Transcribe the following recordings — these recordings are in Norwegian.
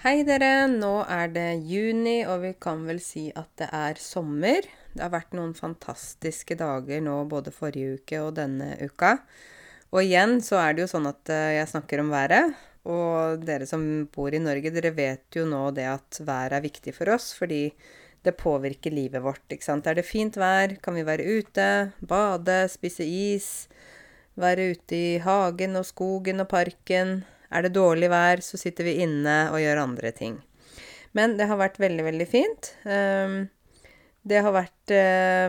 Hei dere, nå er det juni, og vi kan vel si at det er sommer. Det har vært noen fantastiske dager nå både forrige uke og denne uka. Og igjen så er det jo sånn at eh, jeg snakker om været. Og dere som bor i Norge, dere vet jo nå det at været er viktig for oss, fordi det påvirker livet vårt, ikke sant. Er det fint vær, kan vi være ute, bade, spise is, være ute i hagen og skogen og parken. Er det dårlig vær, så sitter vi inne og gjør andre ting. Men det har vært veldig, veldig fint. Um, det har vært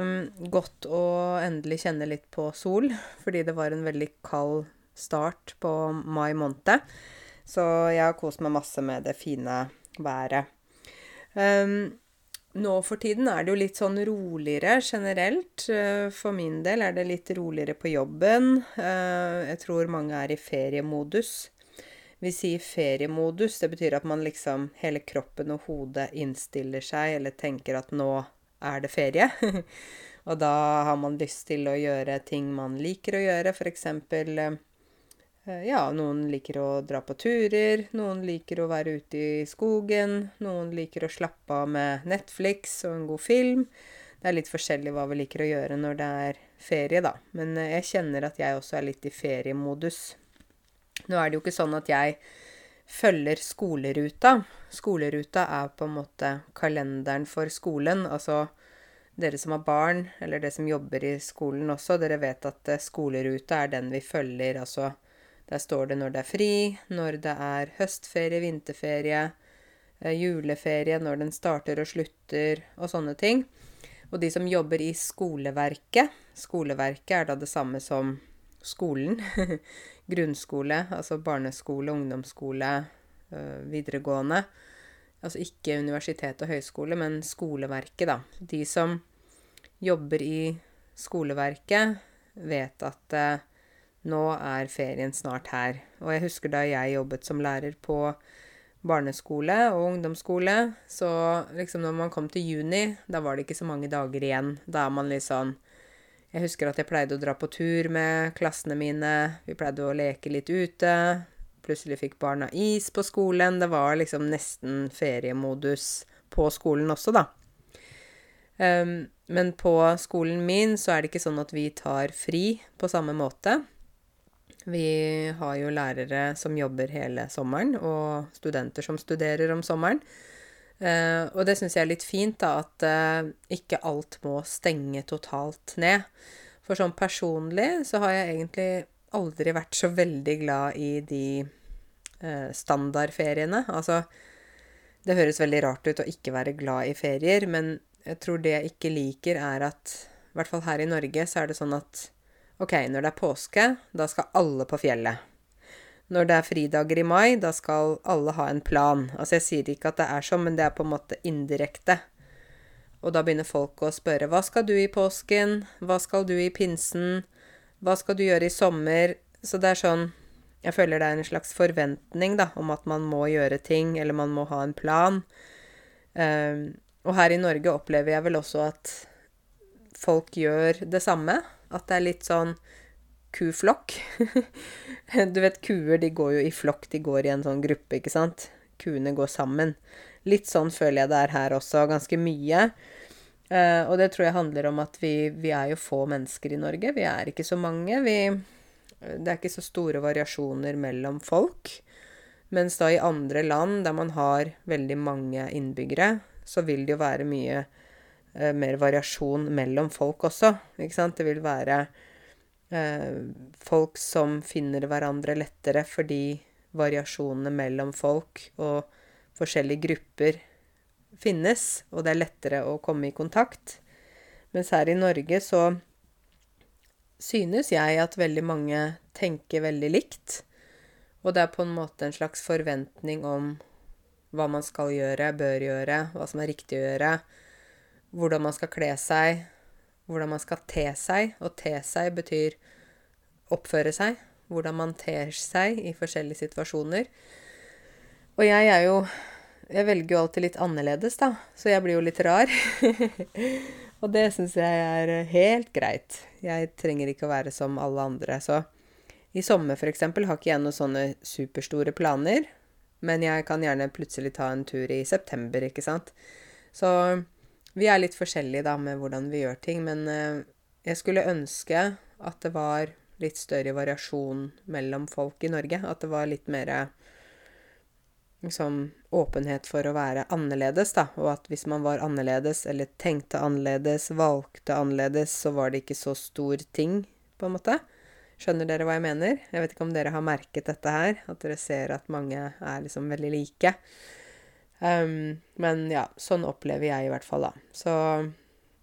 um, godt å endelig kjenne litt på sol, fordi det var en veldig kald start på mai måned. Så jeg har kost meg masse med det fine været. Um, nå for tiden er det jo litt sånn roligere generelt. Uh, for min del er det litt roligere på jobben. Uh, jeg tror mange er i feriemodus. Vi sier feriemodus. Det betyr at man liksom Hele kroppen og hodet innstiller seg eller tenker at nå er det ferie. og da har man lyst til å gjøre ting man liker å gjøre. Eksempel eh, Ja, noen liker å dra på turer. Noen liker å være ute i skogen. Noen liker å slappe av med Netflix og en god film. Det er litt forskjellig hva vi liker å gjøre når det er ferie, da. Men eh, jeg kjenner at jeg også er litt i feriemodus. Nå er det jo ikke sånn at jeg følger skoleruta. Skoleruta er på en måte kalenderen for skolen. Altså dere som har barn, eller dere som jobber i skolen også, dere vet at eh, skoleruta er den vi følger. Altså der står det når det er fri, når det er høstferie, vinterferie, eh, juleferie, når den starter og slutter, og sånne ting. Og de som jobber i skoleverket Skoleverket er da det samme som skolen. Grunnskole, altså barneskole, ungdomsskole, videregående. Altså ikke universitet og høyskole, men skoleverket, da. De som jobber i skoleverket, vet at eh, nå er ferien snart her. Og jeg husker da jeg jobbet som lærer på barneskole og ungdomsskole, så liksom når man kom til juni, da var det ikke så mange dager igjen. Da er man litt sånn jeg husker at jeg pleide å dra på tur med klassene mine. Vi pleide å leke litt ute. Plutselig fikk barna is på skolen. Det var liksom nesten feriemodus på skolen også, da. Um, men på skolen min så er det ikke sånn at vi tar fri på samme måte. Vi har jo lærere som jobber hele sommeren, og studenter som studerer om sommeren. Uh, og det syns jeg er litt fint, da, at uh, ikke alt må stenge totalt ned. For sånn personlig så har jeg egentlig aldri vært så veldig glad i de uh, standardferiene. Altså, det høres veldig rart ut å ikke være glad i ferier, men jeg tror det jeg ikke liker, er at I hvert fall her i Norge så er det sånn at OK, når det er påske, da skal alle på fjellet. Når det er fridager i mai, da skal alle ha en plan. Altså, jeg sier ikke at det er sånn, men det er på en måte indirekte. Og da begynner folk å spørre hva skal du i påsken, hva skal du i pinsen, hva skal du gjøre i sommer? Så det er sånn Jeg føler det er en slags forventning, da, om at man må gjøre ting, eller man må ha en plan. Um, og her i Norge opplever jeg vel også at folk gjør det samme. At det er litt sånn kuflokk. du vet, kuer de går jo i flokk, de går i en sånn gruppe, ikke sant. Kuene går sammen. Litt sånn føler jeg det er her også, ganske mye. Uh, og det tror jeg handler om at vi, vi, er jo få mennesker i Norge. Vi er ikke så mange. Vi, det er ikke så store variasjoner mellom folk. Mens da i andre land, der man har veldig mange innbyggere, så vil det jo være mye uh, mer variasjon mellom folk også. Ikke sant? Det vil være eh, folk som finner hverandre lettere fordi variasjonene mellom folk og forskjellige grupper finnes, og det er lettere å komme i kontakt. Mens her i Norge så synes jeg at veldig mange tenker veldig likt. Og det er på en måte en slags forventning om hva man skal gjøre, bør gjøre, hva som er riktig å gjøre, hvordan man skal kle seg, hvordan man skal te seg. Og te seg betyr oppføre seg. Hvordan man ter seg i forskjellige situasjoner. Og jeg er jo Jeg velger jo alltid litt annerledes, da. Så jeg blir jo litt rar. og det syns jeg er helt greit. Jeg trenger ikke å være som alle andre. Så i sommer, f.eks., har ikke jeg noen sånne superstore planer. Men jeg kan gjerne plutselig ta en tur i september, ikke sant. Så vi er litt forskjellige da med hvordan vi gjør ting. Men eh, jeg skulle ønske at det var litt større variasjon mellom folk i Norge. At det var litt mer liksom, åpenhet for å være annerledes, da. Og at hvis man var annerledes, eller tenkte annerledes, valgte annerledes, så var det ikke så stor ting, på en måte. Skjønner dere hva jeg mener? Jeg vet ikke om dere har merket dette her, at dere ser at mange er liksom veldig like. Um, men ja, sånn opplever jeg i hvert fall, da. Så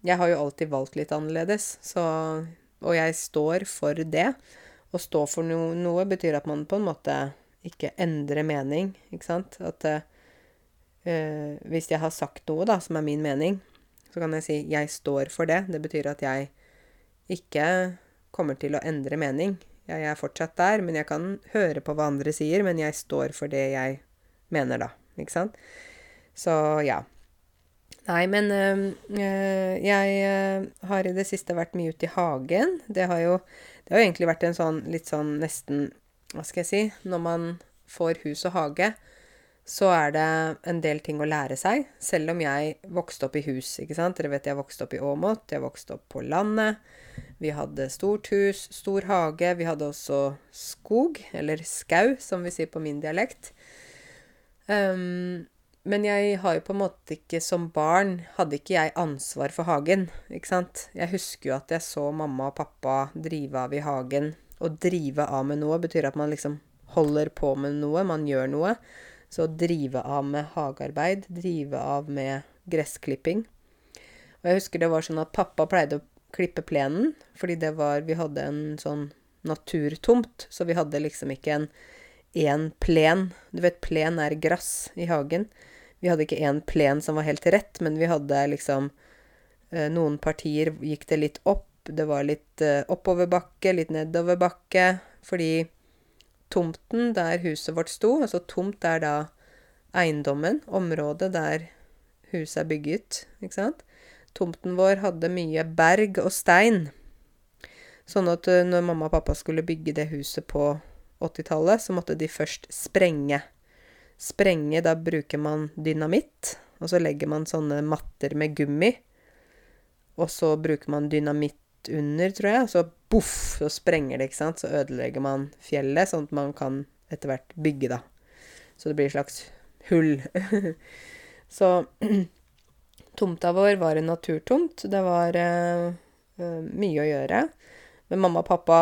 jeg har jo alltid valgt litt annerledes, så Og jeg står for det. Å stå for no noe betyr at man på en måte ikke endrer mening, ikke sant? At uh, hvis jeg har sagt noe, da, som er min mening, så kan jeg si 'jeg står for det'. Det betyr at jeg ikke kommer til å endre mening. Jeg er fortsatt der, men jeg kan høre på hva andre sier, men jeg står for det jeg mener, da. Ikke sant? Så ja. Nei, men øh, jeg øh, har i det siste vært mye ute i hagen. Det har jo, det har egentlig vært en sånn litt sånn nesten Hva skal jeg si? Når man får hus og hage, så er det en del ting å lære seg. Selv om jeg vokste opp i hus, ikke sant. Dere vet jeg vokste opp i Åmot, jeg vokste opp på landet. Vi hadde stort hus, stor hage. Vi hadde også skog, eller skau, som vi sier på min dialekt. Um, men jeg har jo på en måte ikke Som barn hadde ikke jeg ansvar for hagen, ikke sant. Jeg husker jo at jeg så mamma og pappa drive av i hagen. Å drive av med noe betyr at man liksom holder på med noe, man gjør noe. Så å drive av med hagearbeid, drive av med gressklipping. Og jeg husker det var sånn at pappa pleide å klippe plenen, fordi det var Vi hadde en sånn naturtomt, så vi hadde liksom ikke en én plen. Du vet, plen er gress i hagen. Vi hadde ikke én plen som var helt rett, men vi hadde liksom eh, Noen partier gikk det litt opp. Det var litt eh, oppoverbakke, litt nedoverbakke. Fordi tomten der huset vårt sto, altså tomt er da eiendommen, området der huset er bygget, ikke sant. Tomten vår hadde mye berg og stein. Sånn at eh, når mamma og pappa skulle bygge det huset på 80-tallet, så måtte de først sprenge Sprenge, da bruker man dynamitt. Og så legger man sånne matter med gummi. Og så bruker man dynamitt under, tror jeg. Og så boff, så sprenger det, ikke sant. Så ødelegger man fjellet, sånn at man kan etter hvert bygge, da. Så det blir et slags hull. så tomta vår var en naturtomt. Det var uh, mye å gjøre. Men mamma og pappa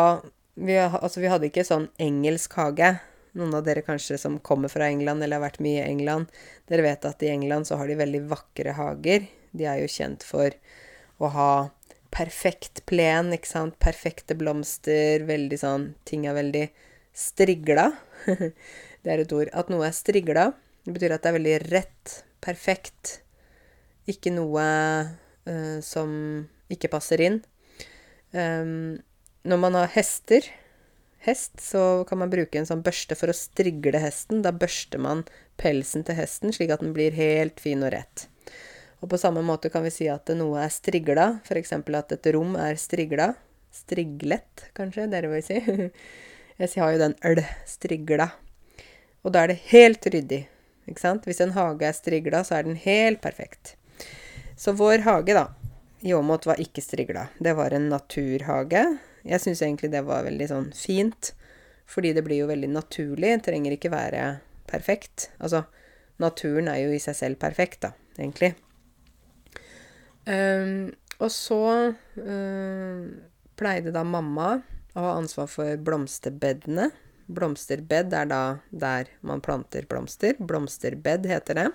vi, altså, vi hadde ikke sånn engelsk hage. Noen av dere kanskje som kommer fra England eller har vært mye i England, dere vet at i England så har de veldig vakre hager. De er jo kjent for å ha perfekt plen, ikke sant, perfekte blomster, veldig sånn Ting er veldig strigla. det er et ord. At noe er strigla, det betyr at det er veldig rett, perfekt. Ikke noe uh, som ikke passer inn. Um, når man har hester hest, så kan man bruke en sånn børste for å strigle hesten. Da børster man pelsen til hesten slik at den blir helt fin og rett. Og på samme måte kan vi si at noe er strigla, f.eks. at et rom er strigla. Striglet, kanskje, dere vil si. Jeg har jo den øl, strigla. Og da er det helt ryddig, ikke sant? Hvis en hage er strigla, så er den helt perfekt. Så vår hage, da, i Åmot var ikke strigla. Det var en naturhage. Jeg syns egentlig det var veldig sånn fint, fordi det blir jo veldig naturlig. Det trenger ikke være perfekt. Altså, naturen er jo i seg selv perfekt, da, egentlig. Um, og så um, pleide da mamma å ha ansvar for blomsterbedene. Blomsterbed er da der man planter blomster. Blomsterbed heter det.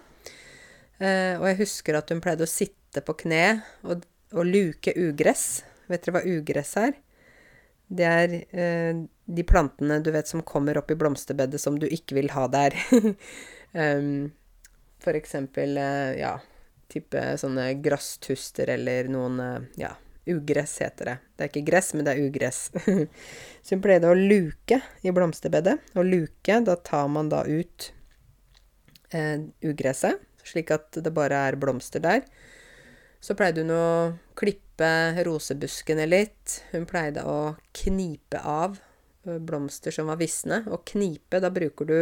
Uh, og jeg husker at hun pleide å sitte på kne og, og luke ugress. Vet dere hva ugress er? Det er eh, de plantene du vet som kommer opp i blomsterbedet som du ikke vil ha der. um, for eksempel, eh, ja, type sånne grasstuster eller noen eh, Ja, ugress heter det. Det er ikke gress, men det er ugress. Så hun pleide å luke i blomsterbedet. Og luke, da tar man da ut eh, ugresset, slik at det bare er blomster der. Så pleide hun å klippe rosebuskene litt. Hun pleide å knipe av blomster som var visne. Og knipe, da bruker du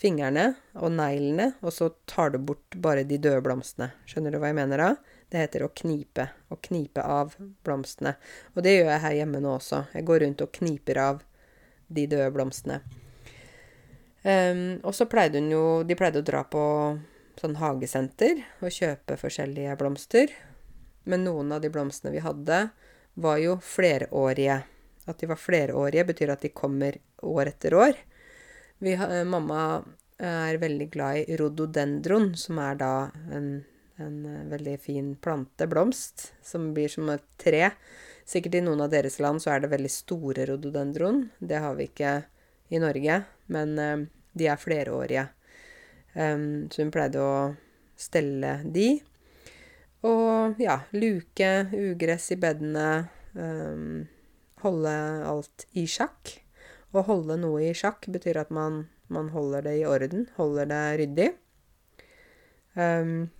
fingrene og neglene, og så tar du bort bare de døde blomstene. Skjønner du hva jeg mener da? Det heter å knipe. Å knipe av blomstene. Og det gjør jeg her hjemme nå også. Jeg går rundt og kniper av de døde blomstene. Um, og så pleide hun jo De pleide å dra på sånn hagesenter og kjøpe forskjellige blomster. Men noen av de blomstene vi hadde, var jo flerårige. At de var flerårige, betyr at de kommer år etter år. Vi, mamma er veldig glad i rododendron, som er da en, en veldig fin plante, blomst, som blir som et tre. Sikkert i noen av deres land så er det veldig store rododendron. Det har vi ikke i Norge, men uh, de er flerårige. Um, så hun pleide å stelle de. Og ja, luke, ugress i bedene. Um, holde alt i sjakk. Å holde noe i sjakk betyr at man, man holder det i orden, holder det ryddig. Um,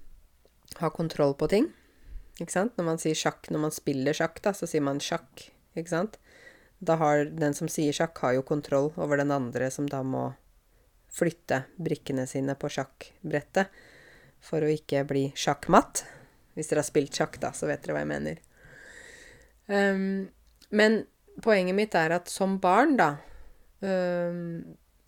ha kontroll på ting. Ikke sant? Når man sier sjakk, når man spiller sjakk, da, så sier man sjakk. Ikke sant? Da har den som sier sjakk, har jo kontroll over den andre som da må flytte brikkene sine på sjakkbrettet for å ikke bli sjakkmatt. Hvis dere har spilt sjakk, da, så vet dere hva jeg mener. Um, men poenget mitt er at som barn, da um,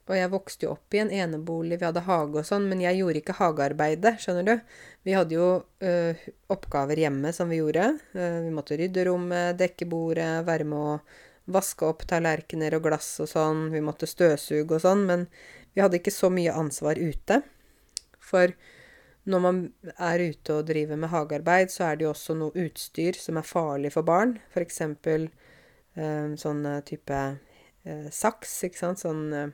Og jeg vokste jo opp i en enebolig, vi hadde hage og sånn, men jeg gjorde ikke hagearbeidet, skjønner du. Vi hadde jo uh, oppgaver hjemme som vi gjorde. Uh, vi måtte rydde rommet, dekke bordet, være med å vaske opp tallerkener og glass og sånn. Vi måtte støvsuge og sånn, men vi hadde ikke så mye ansvar ute. For når man er ute og driver med hagearbeid, så er det jo også noe utstyr som er farlig for barn. F.eks. Eh, sånn type eh, saks, ikke sant. Sånn eh,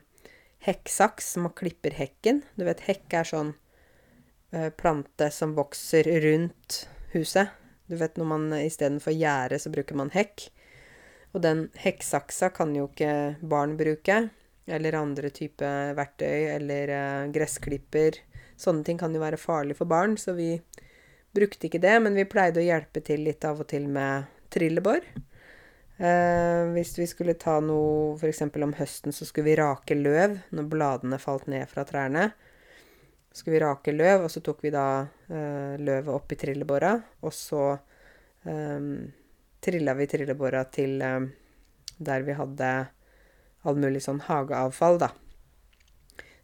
hekksaks som man klipper hekken. Du vet, hekk er sånn eh, plante som vokser rundt huset. Du vet når man istedenfor gjerde, så bruker man hekk. Og den hekksaksa kan jo ikke barn bruke eller andre type verktøy, eller uh, gressklipper. Sånne ting kan jo være farlig for barn, så vi brukte ikke det. Men vi pleide å hjelpe til litt av og til med trillebår. Uh, hvis vi skulle ta noe f.eks. om høsten, så skulle vi rake løv når bladene falt ned fra trærne. Så skulle vi rake løv, og så tok vi da uh, løvet opp i trillebåra, og så um, trilla vi trillebåra til um, der vi hadde all mulig sånn hageavfall, da.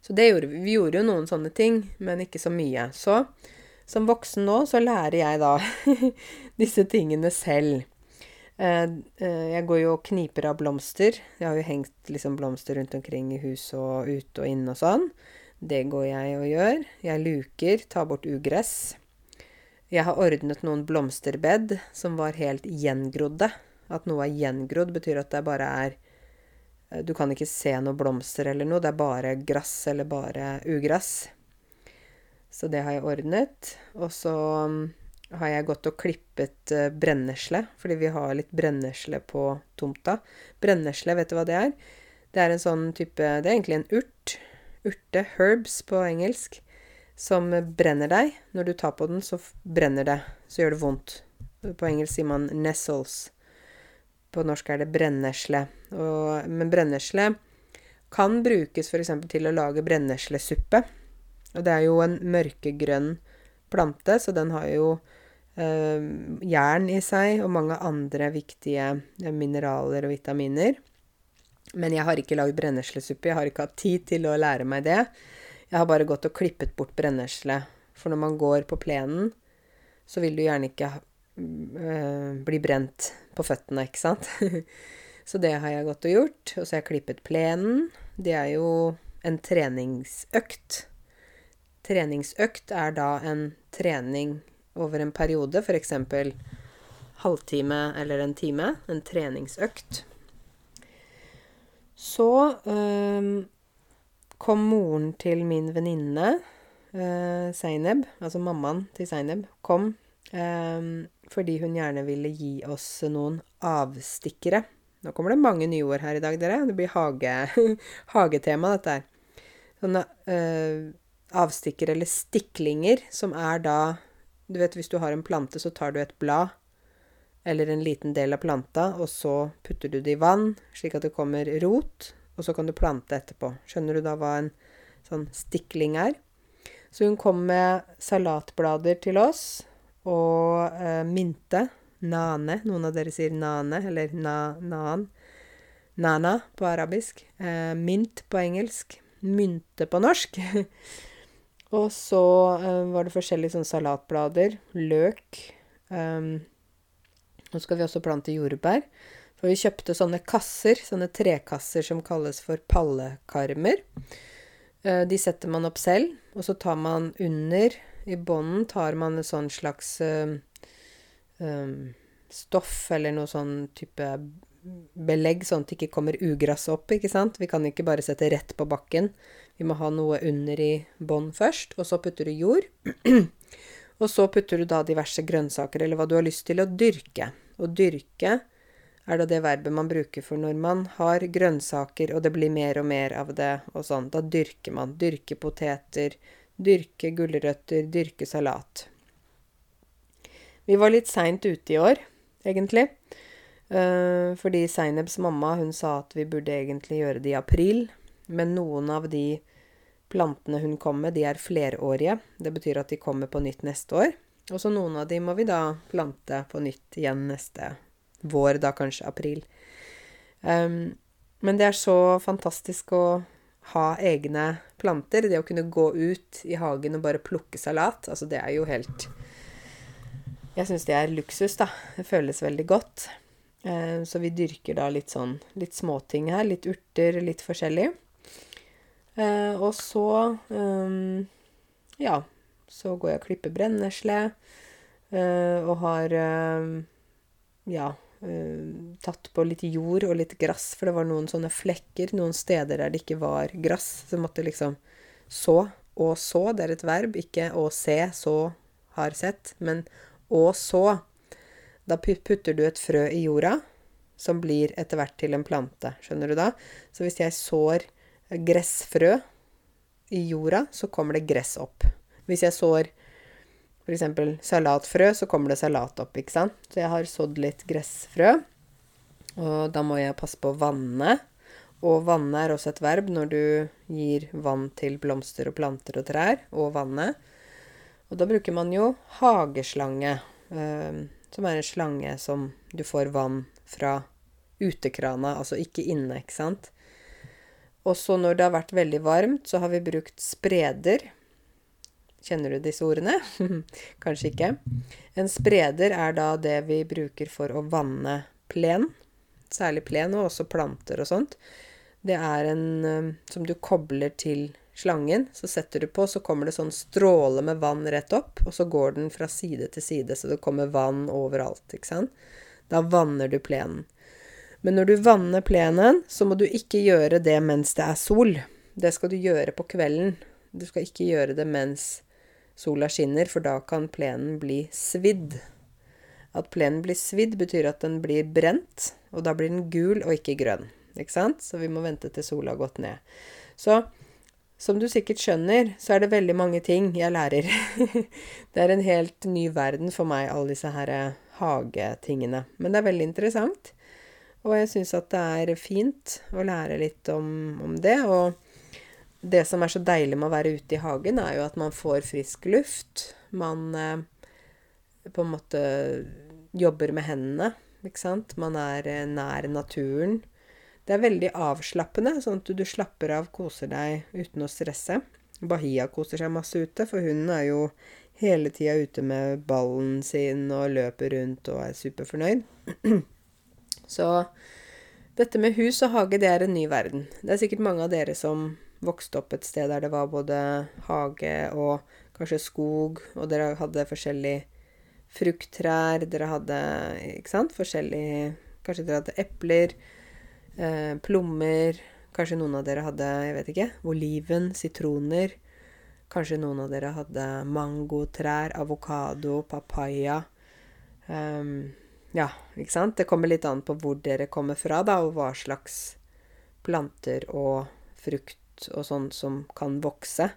Så gjorde vi. Gjorde jo noen sånne ting, men ikke så mye. Så som voksen nå, så lærer jeg da disse tingene selv. Eh, eh, jeg går jo og kniper av blomster. Jeg har jo hengt liksom blomster rundt omkring i hus og ute og inne og sånn. Det går jeg og gjør. Jeg luker, tar bort ugress. Jeg har ordnet noen blomsterbed som var helt gjengrodde. At noe er gjengrodd, betyr at det bare er du kan ikke se noe blomster eller noe, det er bare gress eller bare ugress. Så det har jeg ordnet. Og så mm, har jeg gått og klippet uh, brennesle, fordi vi har litt brennesle på tomta. Brennesle, vet du hva det er? Det er en sånn type Det er egentlig en urt. Urte, herbs på engelsk, som brenner deg. Når du tar på den, så brenner det. Så gjør det vondt. På engelsk sier man 'nestles'. På norsk er det brennesle. Og, men brennesle kan brukes f.eks. til å lage brenneslesuppe. Og det er jo en mørkegrønn plante, så den har jo eh, jern i seg og mange andre viktige eh, mineraler og vitaminer. Men jeg har ikke lagd brenneslesuppe. Jeg har ikke hatt tid til å lære meg det. Jeg har bare gått og klippet bort brennesle. For når man går på plenen, så vil du gjerne ikke bli brent på føttene, ikke sant. så det har jeg gått og gjort. Og så har jeg klippet plenen. Det er jo en treningsøkt. Treningsøkt er da en trening over en periode, f.eks. halvtime eller en time. En treningsøkt. Så øh, kom moren til min venninne, øh, Zaineb, altså mammaen til Seineb, kom Um, fordi hun gjerne ville gi oss noen avstikkere. Nå kommer det mange nye ord her i dag, dere. Det blir hage, hagetema, dette her. Sånne øh, avstikkere, eller stiklinger, som er da Du vet, hvis du har en plante, så tar du et blad eller en liten del av planta, og så putter du det i vann, slik at det kommer rot, og så kan du plante etterpå. Skjønner du da hva en sånn stiklinger. Så hun kom med salatblader til oss og eh, mynte. Nane. Noen av dere sier nane, eller na-nan. Nana på arabisk. Eh, mynt på engelsk. Mynte på norsk. og så eh, var det forskjellige sånn salatblader. Løk. Um, nå skal vi også plante jordbær. For vi kjøpte sånne kasser, sånne trekasser som kalles for pallekarmer. Eh, de setter man opp selv, og så tar man under I bånden tar man en sånn slags um, um, stoff eller noe sånn type belegg, sånn at det ikke kommer ugress opp, ikke sant. Vi kan ikke bare sette rett på bakken. Vi må ha noe under i bånd først, og så putter du jord. og så putter du da diverse grønnsaker, eller hva du har lyst til å dyrke. Å dyrke er da det verbet man bruker for når man har grønnsaker, og det blir mer og mer av det, og sånn. Da dyrker man. Dyrke poteter, dyrke gulrøtter, dyrke salat. Vi var litt seint ute i år egentlig. Uh, fordi Seinebs mamma hun sa at vi burde egentlig gjøre det i april. Men noen av de plantene hun kom med, de er flerårige. Det betyr at de kommer på nytt neste år. Og så noen av de må vi da plante på nytt igjen neste vår, da kanskje april. Um, men det er så fantastisk å ha egne planter. Det å kunne gå ut i hagen og bare plukke salat. Altså, det er jo helt jeg syns det er luksus, da. Det føles veldig godt. Eh, så vi dyrker da litt sånn litt småting her. Litt urter, litt forskjellig. Eh, og så um, Ja, så går jeg og klipper brennesle. Eh, og har ja tatt på litt jord og litt gress, for det var noen sånne flekker noen steder der det ikke var gress. Så måtte liksom så og så. Det er et verb. Ikke å se, så, har sett, men og så Da putter du et frø i jorda, som blir etter hvert til en plante. Skjønner du da? Så hvis jeg sår gressfrø i jorda, så kommer det gress opp. Hvis jeg sår f.eks. salatfrø, så kommer det salat opp, ikke sant? Så jeg har sådd litt gressfrø. Og da må jeg passe på å vanne. Og vanne er også et verb når du gir vann til blomster og planter og trær. Og vanne. Og da bruker man jo hageslange, eh, som er en slange som du får vann fra utekrana, altså ikke inne, ikke sant. Og så når det har vært veldig varmt, så har vi brukt spreder. Kjenner du disse ordene? Kanskje ikke. En spreder er da det vi bruker for å vanne plen. Særlig plen, og også planter og sånt. Det er en um, som du kobler til slangen. Så setter du på, så kommer det sånn stråle med vann rett opp, og så går den fra side til side, så det kommer vann overalt, ikke sant. Da vanner du plenen. Men når du vanner plenen, så må du ikke gjøre det mens det er sol. Det skal du gjøre på kvelden. Du skal ikke gjøre det mens sola skinner, for da kan plenen bli svidd. At plenen blir svidd, betyr at den blir brent, og da blir den gul og ikke grønn. Ikke sant? Så vi må vente til sola har gått ned. Så som du sikkert skjønner, så er det veldig mange ting jeg lærer. det er en helt ny verden for meg, alle disse her eh, hagetingene. Men det er veldig interessant. Og jeg syns at det er fint å lære litt om, om, det. Og det som er så deilig med å være ute i hagen, er jo at man får frisk luft. Man eh, på en måte jobber med hendene, ikke sant. Man er eh, nær naturen. Det er veldig avslappende, sånn at du slapper av, koser deg uten å stresse. Bahia koser seg masse ute, for hunden er jo hele tida ute med ballen sin og løper rundt og er superfornøyd. Så dette med hus og hage, det er en ny verden. Det er sikkert mange av dere som vokste opp et sted der det var både hage og kanskje skog, og dere hadde forskjellige frukttrær, dere hadde, ikke sant, forskjellige Kanskje dere hadde epler eh, plommer. Kanskje noen av dere hadde, jeg vet ikke, oliven, sitroner. Kanskje noen av dere hadde mangotrær, avokado, papaya. Um, ja, ikke sant? Det kommer litt an på hvor dere kommer fra, da, og hva slags planter og frukt og sånn som kan vokse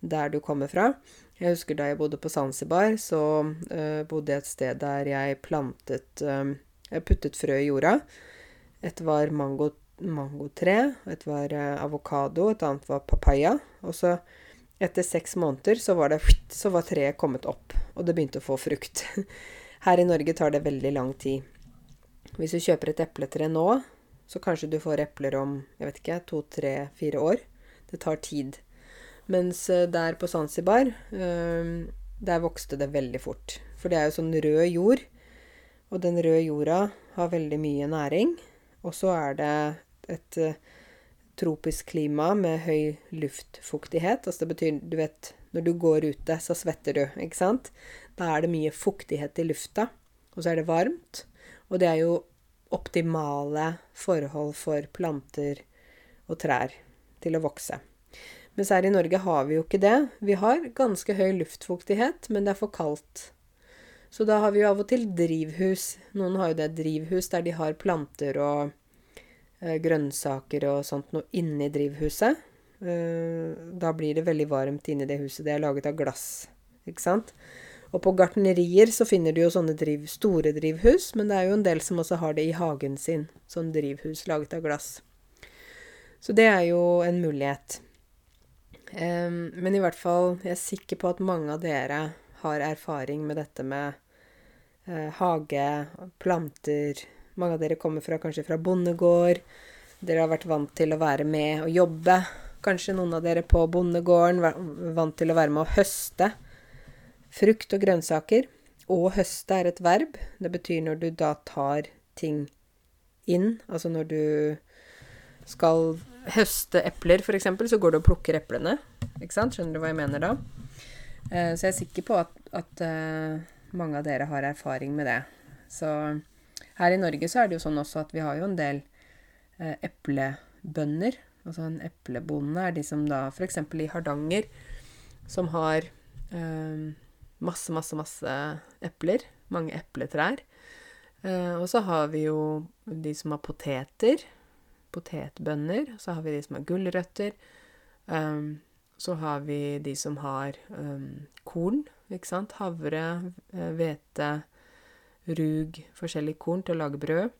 der du kommer fra. Jeg husker da jeg bodde på Zanzibar, så uh, bodde jeg et sted der jeg plantet uh, Jeg puttet frø i jorda. Et var mango, mangotre, et var uh, avokado, et annet var papaya. Og så etter seks måneder så var, det, så var treet kommet opp, og det begynte å få frukt. Her i Norge tar det veldig lang tid. Hvis du kjøper et epletre nå, så kanskje du får epler om jeg vet ikke, to, tre, fire år. Det tar tid. Mens eh, der på Zanzibar, eh, der vokste det veldig fort. For det er jo sånn rød jord, og den røde jorda har veldig mye næring. Og så er det et tropisk klima med høy luftfuktighet. Altså det betyr, du vet, når du går ute, så svetter du, ikke sant? Da er det mye fuktighet i lufta, og så er det varmt. Og det er jo optimale forhold for planter og trær til å vokse. Mens her i Norge har vi jo ikke det. Vi har ganske høy luftfuktighet, men det er for kaldt. Så da har vi jo av og til drivhus. Noen har jo det drivhus der de har planter og Eh, grønnsaker og sånt noe inni drivhuset. Eh, da blir det veldig varmt inni det huset. Det er laget av glass, ikke sant? Og på gartnerier så finner du jo sånne driv, store drivhus, men det er jo en del som også har det i hagen sin. Sånn drivhus laget av glass. Så det er jo en mulighet. Um, men i hvert fall, jeg er sikker på at mange av dere har erfaring med dette med uh, hage, planter, mange av dere kommer fra, kanskje fra bondegård. Dere har vært vant til å være med og jobbe. Kanskje noen av dere på bondegården vant til å være med og høste frukt og grønnsaker. Å høste er et verb. Det betyr når du da tar ting inn. Altså når du skal høste epler, f.eks., så går du og plukker eplene. Ikke sant? Skjønner du hva jeg mener da? Eh, så jeg er sikker på at, at uh, mange av dere har erfaring med det. Så her i Norge så er det jo sånn også at vi har jo en del eh, eplebønder. Altså en eplebonde er de som da f.eks. i Hardanger, som har eh, masse, masse, masse epler. Mange epletrær. Eh, og så har vi jo de som har poteter. Potetbønner. Så har vi de som har gulrøtter. Um, så har vi de som har um, korn, ikke sant. Havre, hvete, rug, forskjellige korn til å lage brød.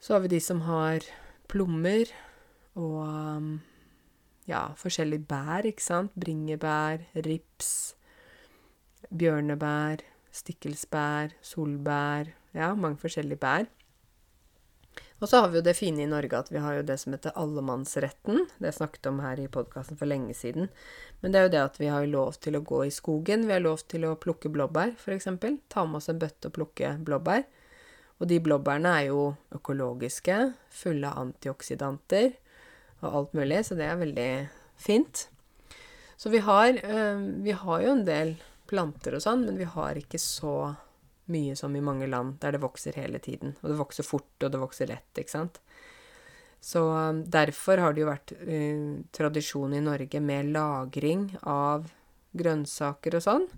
Så har vi de som har plommer og um, ja, forskjellige bær, ikke sant. Bringebær, rips, bjørnebær, stikkelsbær, solbær. Ja, mange forskjellige bær. Og så har vi jo det fine i Norge at vi har jo det som heter allemannsretten. Det jeg snakket om her i podkasten for lenge siden. Men det er jo det at vi har lov til å gå i skogen. Vi har lov til å plukke blåbær, f.eks. Ta med oss en bøtte og plukke blåbær. Og de blåbærene er jo økologiske, fulle av antioksidanter og alt mulig, så det er veldig fint. Så vi har, øh, vi har jo en del planter og sånn, men vi har ikke så mye som i mange land der det vokser hele tiden. Og det vokser fort, og det vokser lett, ikke sant. Så um, derfor har det jo vært uh, tradisjon i Norge med lagring av grønnsaker og sånn.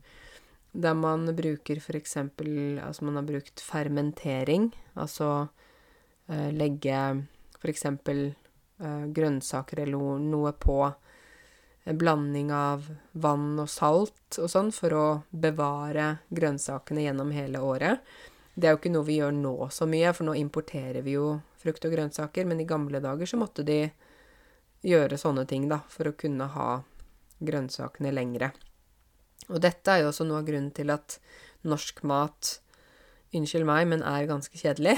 Der man bruker f.eks. Altså man har brukt fermentering. Altså uh, legge f.eks. Uh, grønnsaker eller noe på en blanding av vann og salt og sånn for å bevare grønnsakene gjennom hele året. Det er jo ikke noe vi gjør nå så mye, for nå importerer vi jo frukt og grønnsaker. Men i gamle dager så måtte de gjøre sånne ting, da, for å kunne ha grønnsakene lengre. Og dette er jo også noe av grunnen til at norsk mat Unnskyld meg, men er ganske kjedelig.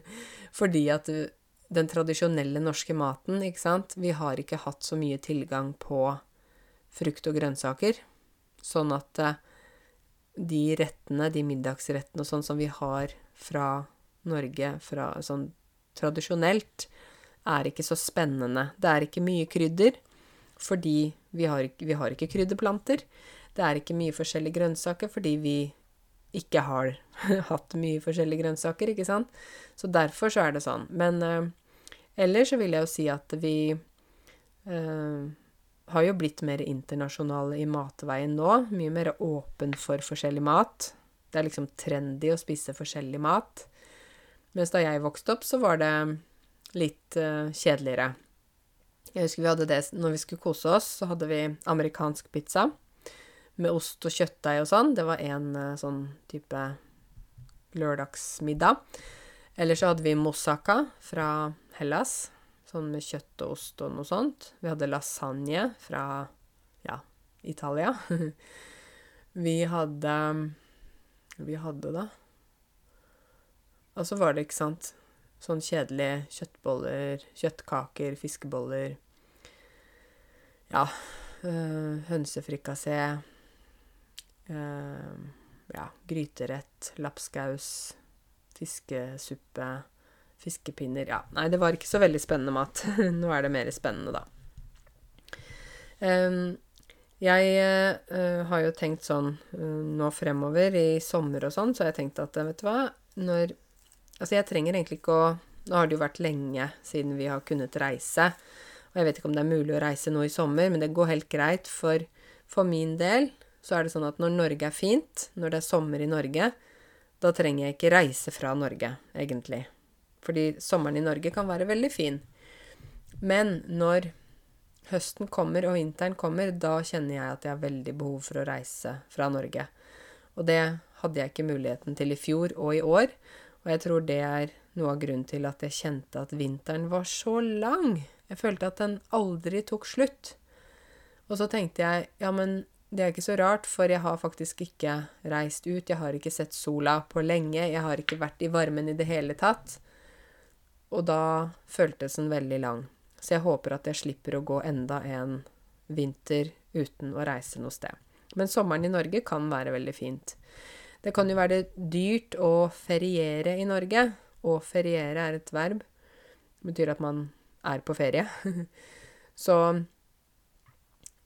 Fordi at den tradisjonelle norske maten, ikke sant Vi har ikke hatt så mye tilgang på frukt og grønnsaker. Sånn at eh, de rettene, de middagsrettene og sånn som vi har fra Norge fra sånn tradisjonelt, er ikke så spennende. Det er ikke mye krydder, fordi vi har, vi har ikke krydderplanter. Det er ikke mye forskjellige grønnsaker fordi vi ikke har hatt mye forskjellige grønnsaker, ikke sant. Så derfor så er det sånn. Men uh, ellers så vil jeg jo si at vi uh, har jo blitt mer internasjonale i matveien nå. Mye mer åpen for forskjellig mat. Det er liksom trendy å spise forskjellig mat. Mens da jeg vokste opp, så var det litt uh, kjedeligere. Jeg husker vi hadde det når vi skulle kose oss, så hadde vi amerikansk pizza med ost og kjøttdeig og sånn. Det var en uh, sånn type lørdagsmiddag. Eller så hadde vi moussaka fra Hellas. Sånn med kjøtt og ost og noe sånt. Vi hadde lasagne fra ja, Italia. vi hadde Vi hadde, da Og så var det, ikke sant, sånn kjedelige kjøttboller, kjøttkaker, fiskeboller Ja, øh, hønsefrikassé. Øh, ja, gryterett, lapskaus, fiskesuppe, fiskepinner Ja, nei, det var ikke så veldig spennende mat. Nå er det mer spennende, da. Jeg uh, har jo tenkt sånn uh, nå fremover, i sommer og sånn, så har jeg tenkt at vet du hva Når Altså, jeg trenger egentlig ikke å Nå har det jo vært lenge siden vi har kunnet reise. Og jeg vet ikke om det er mulig å reise nå i sommer, men det går helt greit. For, for min del så er det sånn at når Norge er fint, når det er sommer i Norge, da trenger jeg ikke reise fra Norge, egentlig. Fordi sommeren i Norge kan være veldig fin. Men når høsten kommer og vinteren kommer, da kjenner jeg at jeg har veldig behov for å reise fra Norge. Og det hadde jeg ikke muligheten til i fjor og i år. Og jeg tror det er noe av grunnen til at jeg kjente at vinteren var så lang. Jeg følte at den aldri tok slutt. Og så tenkte jeg ja, men det er ikke så rart, for jeg har faktisk ikke reist ut. Jeg har ikke sett sola på lenge. Jeg har ikke vært i varmen i det hele tatt. Og da føltes den veldig lang. Så jeg håper at jeg slipper å gå enda en vinter uten å reise noe sted. Men sommeren i Norge kan være veldig fint. Det kan jo være dyrt å feriere i Norge. Å feriere er et verb. Det betyr at man er på ferie. Så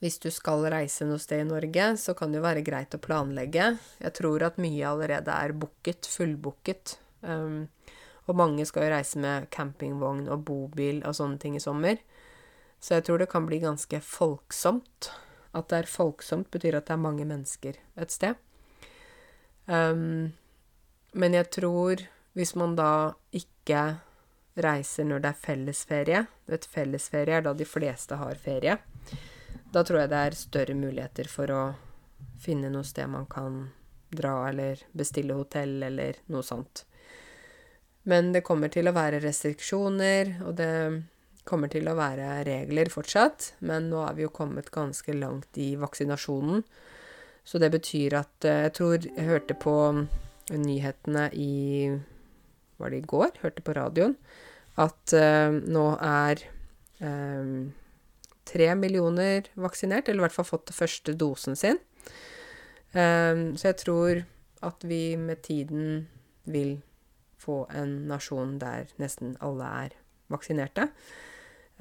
hvis du skal reise noe sted i Norge, så kan det jo være greit å planlegge. Jeg tror at mye allerede er booket, fullbooket. Um, og mange skal jo reise med campingvogn og bobil og sånne ting i sommer. Så jeg tror det kan bli ganske folksomt. At det er folksomt, betyr at det er mange mennesker et sted. Um, men jeg tror, hvis man da ikke reiser når det er fellesferie Vet, fellesferie er da de fleste har ferie. Da tror jeg det er større muligheter for å finne noe sted man kan dra, eller bestille hotell, eller noe sånt. Men det kommer til å være restriksjoner, og det kommer til å være regler fortsatt. Men nå er vi jo kommet ganske langt i vaksinasjonen. Så det betyr at eh, Jeg tror jeg hørte på nyhetene i Var det i går? Hørte på radioen. At uh, nå er um, tre millioner vaksinert, eller i hvert fall fått første dosen sin. Um, så jeg tror at vi med tiden vil få en nasjon der nesten alle er vaksinerte.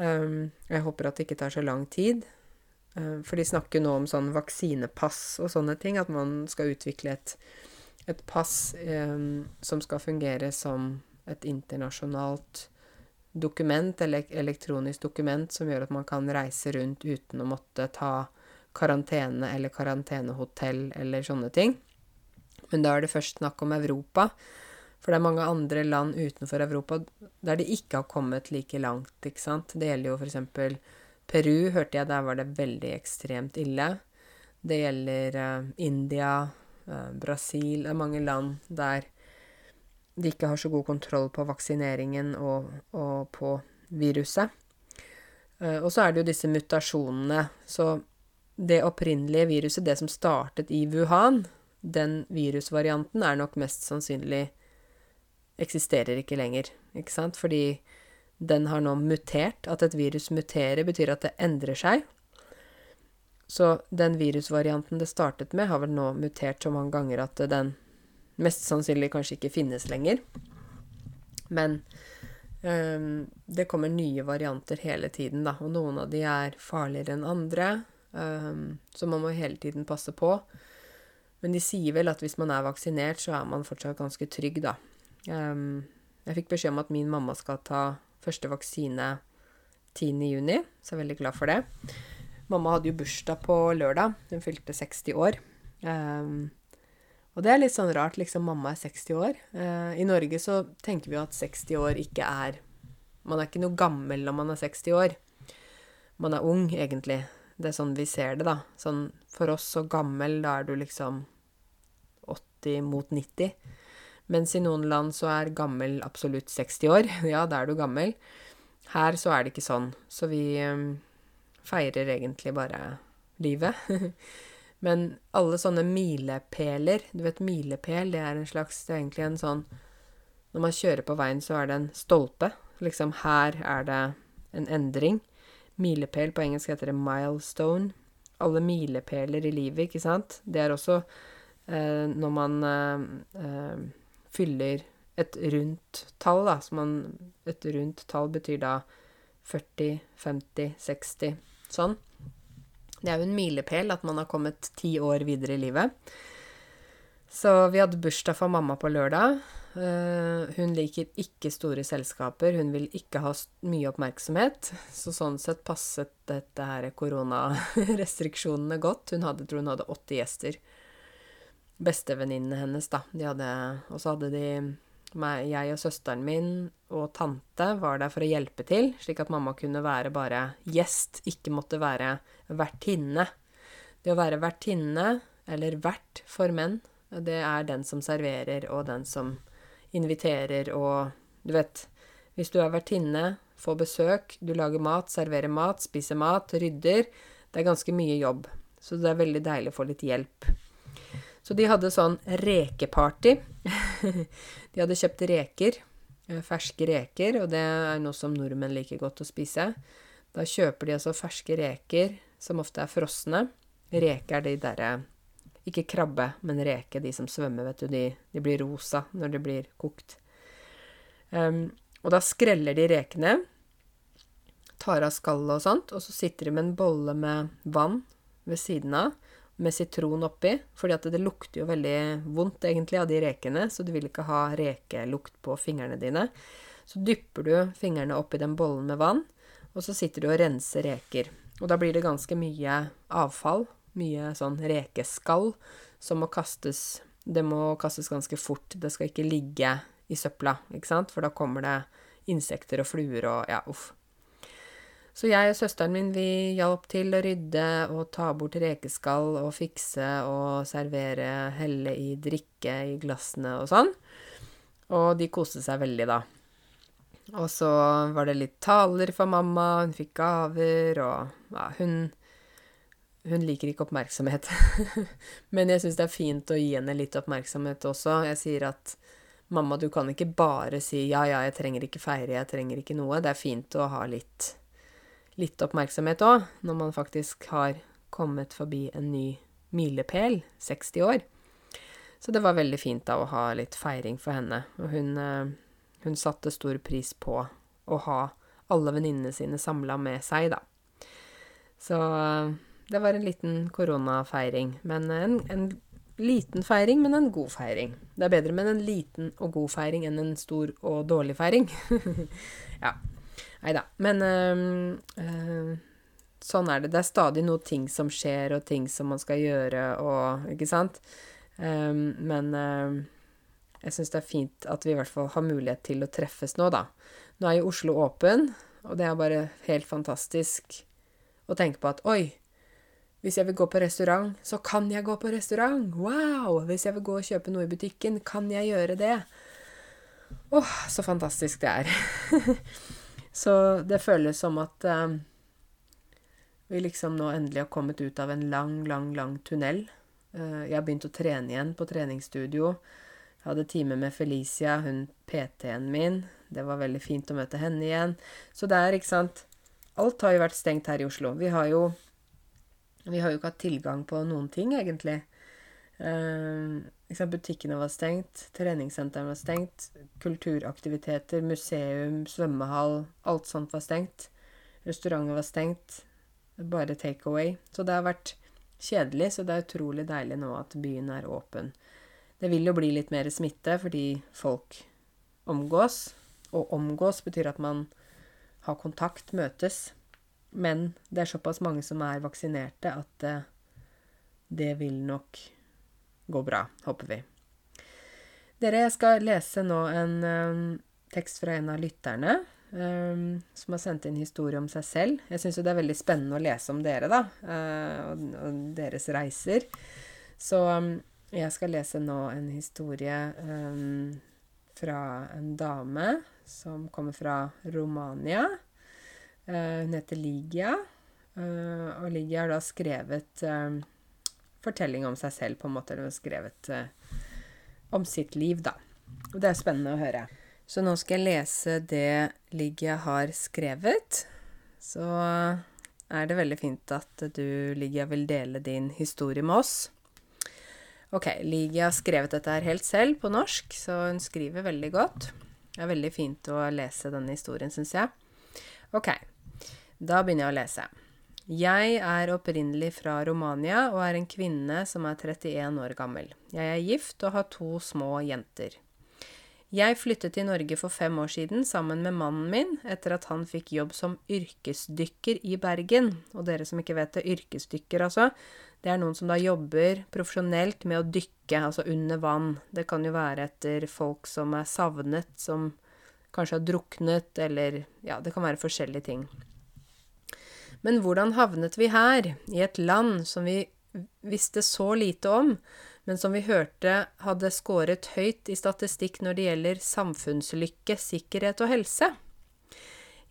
Um, jeg håper at det ikke tar så lang tid. Um, for de snakker nå om sånn vaksinepass og sånne ting. At man skal utvikle et, et pass um, som skal fungere som et internasjonalt dokument, eller elektronisk dokument, som gjør at man kan reise rundt uten å måtte ta karantene eller karantenehotell eller sånne ting. Men da er det først snakk om Europa. For det er mange andre land utenfor Europa der de ikke har kommet like langt, ikke sant. Det gjelder jo f.eks. Peru, hørte jeg, der var det veldig ekstremt ille. Det gjelder uh, India, uh, Brasil Det er mange land der de ikke har så god kontroll på vaksineringen og, og på viruset. Uh, og så er det jo disse mutasjonene. Så det opprinnelige viruset, det som startet i Wuhan, den virusvarianten er nok mest sannsynlig eksisterer ikke lenger, ikke sant? Fordi den har nå mutert. At et virus muterer, betyr at det endrer seg. Så den virusvarianten det startet med, har vel nå mutert så mange ganger at den mest sannsynlig kanskje ikke finnes lenger. Men um, det kommer nye varianter hele tiden, da. Og noen av de er farligere enn andre. Um, så man må hele tiden passe på. Men de sier vel at hvis man er vaksinert, så er man fortsatt ganske trygg, da. Um, jeg fikk beskjed om at min mamma skal ta første vaksine 10.6, så jeg er veldig glad for det. Mamma hadde jo bursdag på lørdag. Hun fylte 60 år. Um, og det er litt sånn rart, liksom. Mamma er 60 år. Uh, I Norge så tenker vi jo at 60 år ikke er Man er ikke noe gammel når man er 60 år. Man er ung, egentlig. Det er sånn vi ser det, da. Sånn for oss så gammel, da er du liksom 80 mot 90. Mens i noen land så er gammel absolutt 60 år. Ja, da er du gammel. Her så er det ikke sånn, så vi um, feirer egentlig bare livet. Men alle sånne milepæler Du vet, milepæl, det er en slags Det er egentlig en sånn Når man kjører på veien, så er det en stolpe. Liksom, her er det en endring. Milepæl på engelsk heter det milestone. Alle milepæler i livet, ikke sant. Det er også eh, når man eh, eh, fyller et rundt tall, da. Man Et rundt tall betyr da 40, 50, 60 sånn. Det er jo en milepæl at man har kommet ti år videre i livet. Så vi hadde bursdag for mamma på lørdag. Uh, hun liker ikke store selskaper. Hun vil ikke ha mye oppmerksomhet. Så sånn sett passet dette her koronarestriksjonene godt. Hun hadde, tror hun hadde 80 gjester. Bestevenninnene hennes, da. De hadde, og så hadde de meg, jeg og søsteren min og tante var der for å hjelpe til, slik at mamma kunne være bare gjest, ikke måtte være vertinne. Det å være vertinne, eller vert for menn, det er den som serverer og den som inviterer og Du vet, hvis du er vertinne, får besøk, du lager mat, serverer mat, spiser mat, rydder Det er ganske mye jobb. Så det er veldig deilig å få litt hjelp. Så de hadde sånn rekeparty. de hadde kjøpt reker, eh, ferske reker, og det er noe som nordmenn liker godt å spise. Da kjøper de altså ferske reker, som ofte er frosne. Reke er de derre Ikke krabbe, men reke, de som svømmer, vet du. De, de blir rosa når de blir kokt. Um, og da skreller de rekene, tar av skallet og sånt, og så sitter de med en bolle med vann ved siden av med sitron oppi, fordi at det lukter jo veldig vondt egentlig av de rekene, så du vil ikke ha rekelukt på fingrene dine. Så dypper du fingrene oppi den bollen med vann, og så sitter du og renser reker. Og da blir det ganske mye avfall, mye sånn rekeskall, som må kastes Det må kastes ganske fort. Det skal ikke ligge i søpla, ikke sant, for da kommer det insekter og fluer og ja, uff. Så jeg og søsteren min vi hjalp til å rydde og ta bort rekeskall og fikse og servere, helle i drikke i glassene og sånn. Og de koste seg veldig, da. Og så var det litt taler for mamma, hun fikk gaver, og ja, hun Hun liker ikke oppmerksomhet. Men jeg syns det er fint å gi henne litt oppmerksomhet også. Jeg sier at mamma, du kan ikke bare si ja, ja, jeg trenger ikke feire, jeg trenger ikke noe. Det er fint å ha litt litt oppmerksomhet òg, når man faktisk har kommet forbi en ny milepæl, 60 år. Så det var veldig fint da å ha litt feiring for henne. Og hun, eh, hun satte stor pris på å ha alle venninnene sine samla med seg, da. Så eh, det var en liten koronafeiring. Men en, en liten feiring, men en god feiring. Det er bedre med en liten og god feiring enn en stor og dårlig feiring. ja. Nei da. Men øh, sånn er det. Det er stadig noe ting som skjer, og ting som man skal gjøre, og Ikke sant? Um, men øh, jeg syns det er fint at vi i hvert fall har mulighet til å treffes nå, da. Nå er jo Oslo åpen, og det er bare helt fantastisk å tenke på at oi, hvis jeg vil gå på restaurant, så kan jeg gå på restaurant! Wow! Hvis jeg vil gå og kjøpe noe i butikken, kan jeg gjøre det? Åh, oh, så fantastisk det er. Så det føles som at eh, vi liksom nå endelig har kommet ut av en lang, lang, lang tunnel. Eh, jeg har begynt å trene igjen på treningsstudio. Jeg hadde time med Felicia, hun PT-en min. Det var veldig fint å møte henne igjen. Så det er, ikke sant Alt har jo vært stengt her i Oslo. Vi har jo Vi har jo ikke hatt tilgang på noen ting, egentlig. Uh, Butikkene var stengt, treningssentrene var stengt, kulturaktiviteter, museum, svømmehall, alt sånt var stengt. Restauranter var stengt, bare takeaway. Så det har vært kjedelig, så det er utrolig deilig nå at byen er åpen. Det vil jo bli litt mer smitte fordi folk omgås, og omgås betyr at man har kontakt, møtes. Men det er såpass mange som er vaksinerte at det, det vil nok går bra, håper vi. Dere, jeg skal lese nå en um, tekst fra en av lytterne um, som har sendt inn historie om seg selv. Jeg syns jo det er veldig spennende å lese om dere, da, uh, og, og, deres reiser. Så um, jeg skal lese nå en historie fra en dame som kommer fra Romania. Uh, hun heter Ligia, uh, og Ligia har da skrevet eh, fortelling om seg selv, på en måte. Hun har skrevet om sitt liv, da. Og det er spennende å høre. Så nå skal jeg lese det Ligia har skrevet. Så er det veldig fint at du, Ligia, vil dele din historie med oss. Ok, Ligia har skrevet dette her helt selv på norsk, så hun skriver veldig godt. Det er veldig fint å lese denne historien, syns jeg. Ok, da begynner jeg å lese. Jeg er opprinnelig fra Romania og er en kvinne som er 31 år gammel. Jeg er gift og har to små jenter. Jeg flyttet til Norge for fem år siden sammen med mannen min etter at han fikk jobb som yrkesdykker i Bergen. Og dere som ikke vet det, yrkesdykker altså, det er noen som da jobber profesjonelt med å dykke, altså under vann. Det kan jo være etter folk som er savnet, som kanskje har druknet, eller ja, det kan være forskjellige ting. Men hvordan havnet vi her, i et land som vi visste så lite om? men som vi hørte hadde skåret høyt i statistikk når det gjelder samfunnslykke, sikkerhet og helse.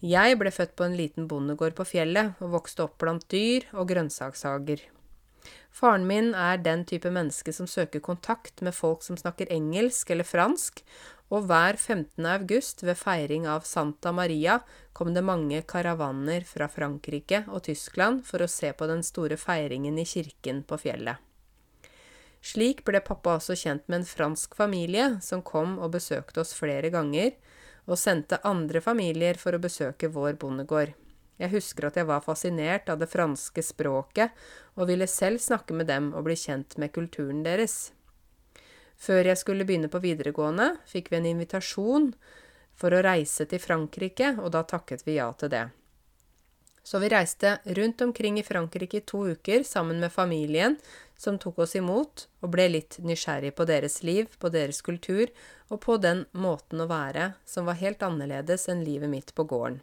Jeg ble født på en liten bondegård på fjellet og vokste opp blant dyr og grønnsakshager. Faren min er den type menneske som søker kontakt med folk som snakker engelsk eller fransk, og hver 15. august ved feiring av Santa Maria kom det mange karavaner fra Frankrike og Tyskland for å se på den store feiringen i kirken på fjellet. Slik ble pappa også kjent med en fransk familie som kom og besøkte oss flere ganger, og sendte andre familier for å besøke vår bondegård. Jeg husker at jeg var fascinert av det franske språket og ville selv snakke med dem og bli kjent med kulturen deres. Før jeg skulle begynne på videregående, fikk vi en invitasjon for å reise til Frankrike, og da takket vi ja til det. Så vi reiste rundt omkring i Frankrike i to uker sammen med familien som tok oss imot, og ble litt nysgjerrig på deres liv, på deres kultur og på den måten å være som var helt annerledes enn livet mitt på gården.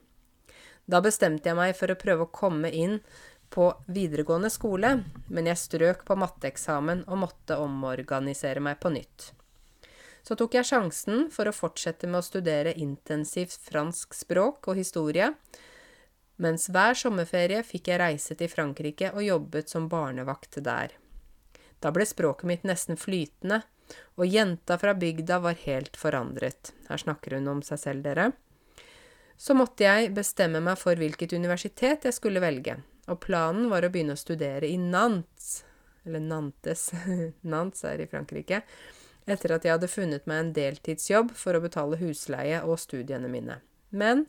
Da bestemte jeg meg for å prøve å komme inn på videregående skole, men jeg strøk på matteeksamen og måtte omorganisere meg på nytt. Så tok jeg sjansen for å fortsette med å studere intensivt fransk språk og historie, mens hver sommerferie fikk jeg reise til Frankrike og jobbet som barnevakt der. Da ble språket mitt nesten flytende, og jenta fra bygda var helt forandret. Her snakker hun om seg selv, dere. Så måtte jeg bestemme meg for hvilket universitet jeg skulle velge, og planen var å begynne å studere i Nantes, eller Nantes, Nantes er i Frankrike, etter at jeg hadde funnet meg en deltidsjobb for å betale husleie og studiene mine. Men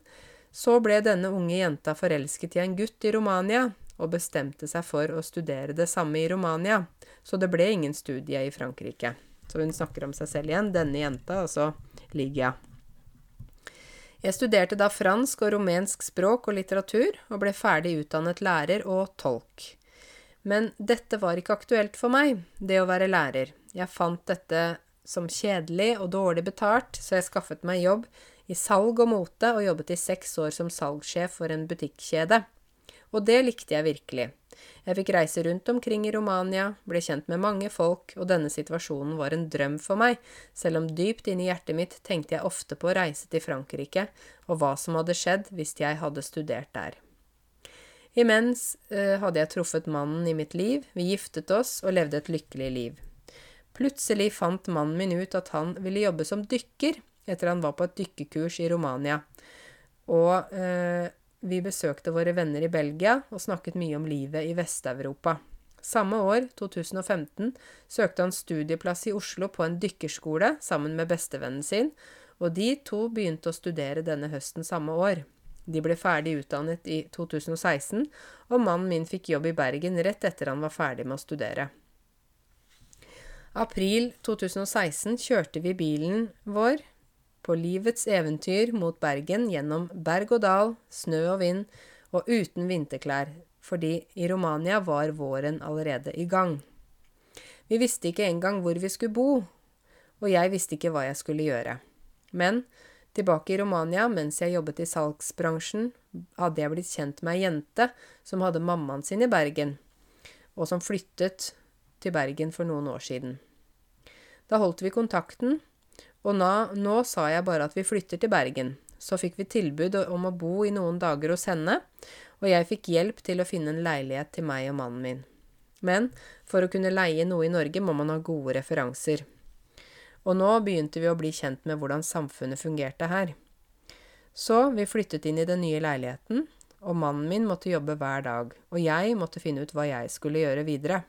så ble denne unge jenta forelsket i en gutt i Romania, og bestemte seg for å studere det samme i Romania, så det ble ingen studie i Frankrike. Så hun snakker om seg selv igjen, denne jenta, altså Ligia. Jeg studerte da fransk og rumensk språk og litteratur, og ble ferdig utdannet lærer og tolk. Men dette var ikke aktuelt for meg, det å være lærer. Jeg fant dette som kjedelig og dårlig betalt, så jeg skaffet meg jobb i salg og mote og jobbet i seks år som salgssjef for en butikkjede. Og det likte jeg virkelig. Jeg fikk reise rundt omkring i Romania, ble kjent med mange folk, og denne situasjonen var en drøm for meg, selv om dypt inni hjertet mitt tenkte jeg ofte på å reise til Frankrike, og hva som hadde skjedd hvis jeg hadde studert der. Imens eh, hadde jeg truffet mannen i mitt liv, vi giftet oss og levde et lykkelig liv. Plutselig fant mannen min ut at han ville jobbe som dykker, etter han var på et dykkekurs i Romania. Og eh, vi besøkte våre venner i Belgia og snakket mye om livet i Vest-Europa. Samme år, 2015, søkte han studieplass i Oslo på en dykkerskole sammen med bestevennen sin, og de to begynte å studere denne høsten samme år. De ble ferdig utdannet i 2016, og mannen min fikk jobb i Bergen rett etter han var ferdig med å studere. April 2016 kjørte vi bilen vår på livets eventyr mot Bergen gjennom berg og dal, snø og vind, og uten vinterklær, fordi i Romania var våren allerede i gang. Vi visste ikke engang hvor vi skulle bo, og jeg visste ikke hva jeg skulle gjøre. Men tilbake i Romania, mens jeg jobbet i salgsbransjen, hadde jeg blitt kjent med ei jente som hadde mammaen sin i Bergen, og som flyttet til Bergen for noen år siden. Da holdt vi kontakten, og nå, nå sa jeg bare at vi flytter til Bergen, så fikk vi tilbud om å bo i noen dager hos henne, og jeg fikk hjelp til å finne en leilighet til meg og mannen min. Men for å kunne leie noe i Norge må man ha gode referanser. Og nå begynte vi å bli kjent med hvordan samfunnet fungerte her. Så vi flyttet inn i den nye leiligheten, og mannen min måtte jobbe hver dag, og jeg måtte finne ut hva jeg skulle gjøre videre.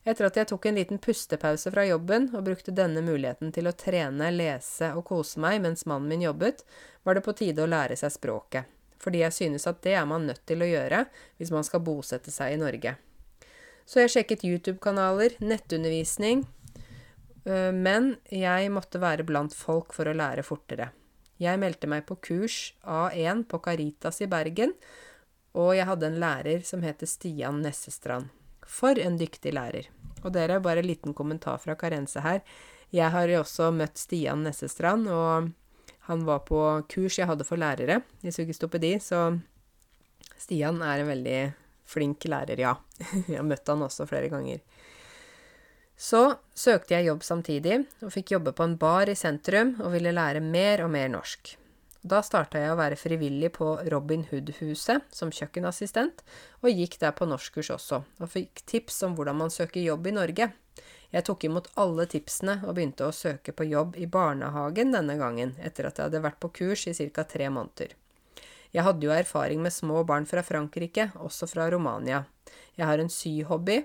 Etter at jeg tok en liten pustepause fra jobben og brukte denne muligheten til å trene, lese og kose meg mens mannen min jobbet, var det på tide å lære seg språket, fordi jeg synes at det er man nødt til å gjøre hvis man skal bosette seg i Norge. Så jeg sjekket YouTube-kanaler, nettundervisning, øh, men jeg måtte være blant folk for å lære fortere. Jeg meldte meg på kurs A1 på Caritas i Bergen, og jeg hadde en lærer som heter Stian Nessestrand. For en dyktig lærer. Og dere, bare en liten kommentar fra Karense her. Jeg har jo også møtt Stian Nessestrand, og han var på kurs jeg hadde for lærere i sugestopedi, så Stian er en veldig flink lærer, ja. Jeg har møtt han også flere ganger. Så søkte jeg jobb samtidig, og fikk jobbe på en bar i sentrum og ville lære mer og mer norsk. Da starta jeg å være frivillig på Robin Hood-huset som kjøkkenassistent, og gikk der på norskkurs også, og fikk tips om hvordan man søker jobb i Norge. Jeg tok imot alle tipsene og begynte å søke på jobb i barnehagen denne gangen, etter at jeg hadde vært på kurs i ca. tre måneder. Jeg hadde jo erfaring med små barn fra Frankrike, også fra Romania. Jeg har en syhobby,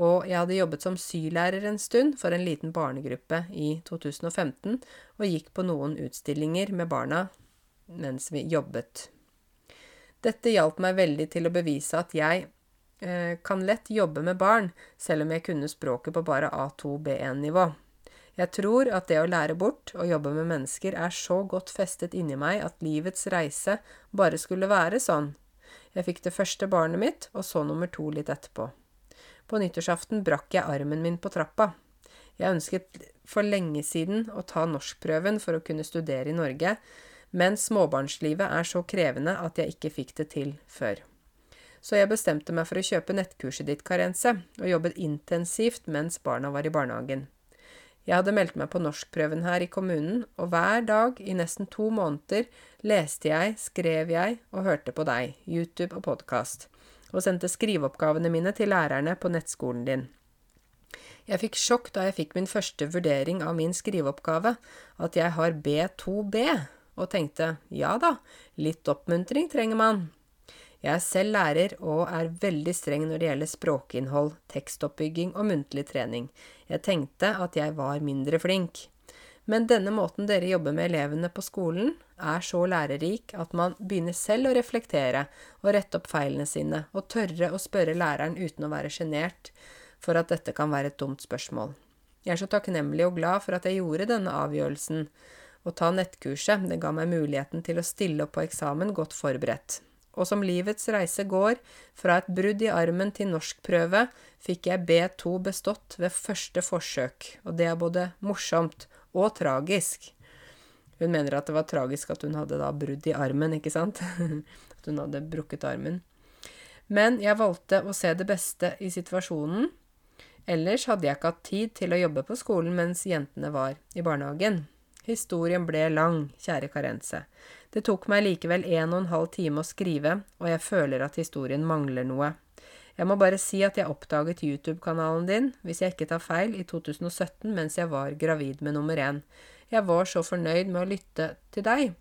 og jeg hadde jobbet som sylærer en stund for en liten barnegruppe i 2015, og gikk på noen utstillinger med barna mens vi jobbet. Dette hjalp meg veldig til å bevise at jeg eh, kan lett jobbe med barn, selv om jeg kunne språket på bare A2-B1-nivå. Jeg tror at det å lære bort og jobbe med mennesker er så godt festet inni meg at livets reise bare skulle være sånn. Jeg fikk det første barnet mitt, og så nummer to litt etterpå. På nyttårsaften brakk jeg armen min på trappa. Jeg ønsket for lenge siden å ta norskprøven for å kunne studere i Norge, men småbarnslivet er så krevende at jeg ikke fikk det til før. Så jeg bestemte meg for å kjøpe nettkurset ditt, Karense, og jobbet intensivt mens barna var i barnehagen. Jeg hadde meldt meg på norskprøven her i kommunen, og hver dag i nesten to måneder leste jeg, skrev jeg og hørte på deg, YouTube og podkast, og sendte skriveoppgavene mine til lærerne på nettskolen din. Jeg fikk sjokk da jeg fikk min første vurdering av min skriveoppgave, at jeg har B2B, og tenkte ja da, litt oppmuntring trenger man. Jeg er selv lærer og er veldig streng når det gjelder språkinnhold, tekstoppbygging og muntlig trening. Jeg tenkte at jeg var mindre flink. Men denne måten dere jobber med elevene på skolen, er så lærerik at man begynner selv å reflektere og rette opp feilene sine, og tørre å spørre læreren uten å være sjenert for at dette kan være et dumt spørsmål. Jeg er så takknemlig og glad for at jeg gjorde denne avgjørelsen, å ta nettkurset, det ga meg muligheten til å stille opp på eksamen godt forberedt. Og som livets reise går, fra et brudd i armen til norskprøve, fikk jeg B2 bestått ved første forsøk, og det er både morsomt og tragisk. Hun mener at det var tragisk at hun hadde da brudd i armen, ikke sant? At hun hadde brukket armen. Men jeg valgte å se det beste i situasjonen. Ellers hadde jeg ikke hatt tid til å jobbe på skolen mens jentene var i barnehagen. Historien ble lang, kjære Karense. Det tok meg likevel en og en halv time å skrive, og jeg føler at historien mangler noe. Jeg må bare si at jeg oppdaget YouTube-kanalen din, hvis jeg ikke tar feil, i 2017 mens jeg var gravid med nummer én. Jeg var så fornøyd med å lytte til deg.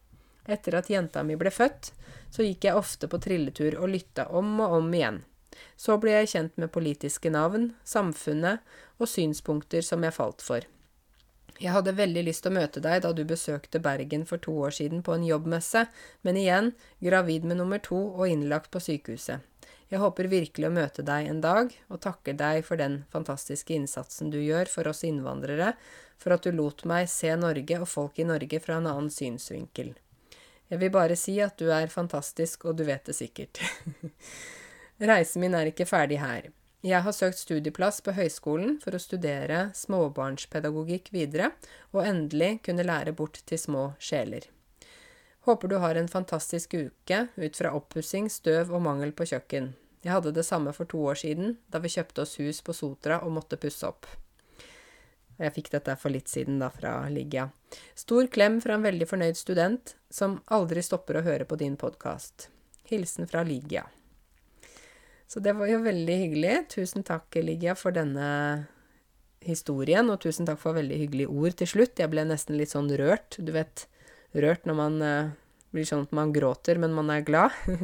Etter at jenta mi ble født, så gikk jeg ofte på trilletur og lytta om og om igjen. Så ble jeg kjent med politiske navn, samfunnet og synspunkter som jeg falt for. Jeg hadde veldig lyst til å møte deg da du besøkte Bergen for to år siden på en jobbmesse, men igjen, gravid med nummer to og innlagt på sykehuset. Jeg håper virkelig å møte deg en dag, og takker deg for den fantastiske innsatsen du gjør for oss innvandrere, for at du lot meg se Norge og folk i Norge fra en annen synsvinkel. Jeg vil bare si at du er fantastisk, og du vet det sikkert. Reisen min er ikke ferdig her. Jeg har søkt studieplass på høyskolen for å studere småbarnspedagogikk videre, og endelig kunne lære bort til små sjeler. Håper du har en fantastisk uke ut fra oppussing, støv og mangel på kjøkken. Jeg hadde det samme for to år siden, da vi kjøpte oss hus på Sotra og måtte pusse opp. Jeg fikk dette for litt siden, da, fra Ligia. Stor klem fra en veldig fornøyd student som aldri stopper å høre på din podkast. Hilsen fra Ligia. Så det var jo veldig hyggelig. Tusen takk, Ligia, for denne historien, og tusen takk for veldig hyggelige ord til slutt. Jeg ble nesten litt sånn rørt. Du vet, rørt når man uh, blir sånn at man gråter, men man er glad.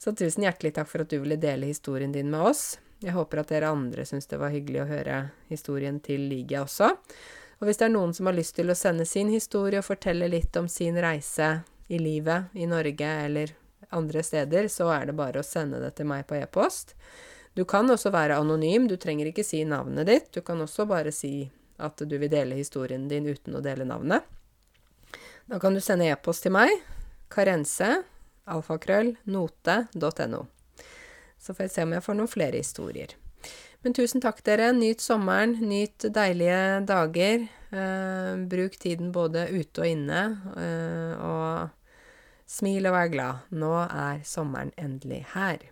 Så tusen hjertelig takk for at du ville dele historien din med oss. Jeg håper at dere andre syns det var hyggelig å høre historien til Ligia også. Og hvis det er noen som har lyst til å sende sin historie og fortelle litt om sin reise i livet i Norge eller andre steder, så er det bare å sende det til meg på e-post. Du kan også være anonym, du trenger ikke si navnet ditt. Du kan også bare si at du vil dele historien din uten å dele navnet. Da kan du sende e-post til meg, karense, alfakrøll, note.no. Så får jeg se om jeg får noen flere historier. Men tusen takk, dere. Nyt sommeren. Nyt deilige dager. Eh, bruk tiden både ute og inne. Eh, og smil og vær glad. Nå er sommeren endelig her.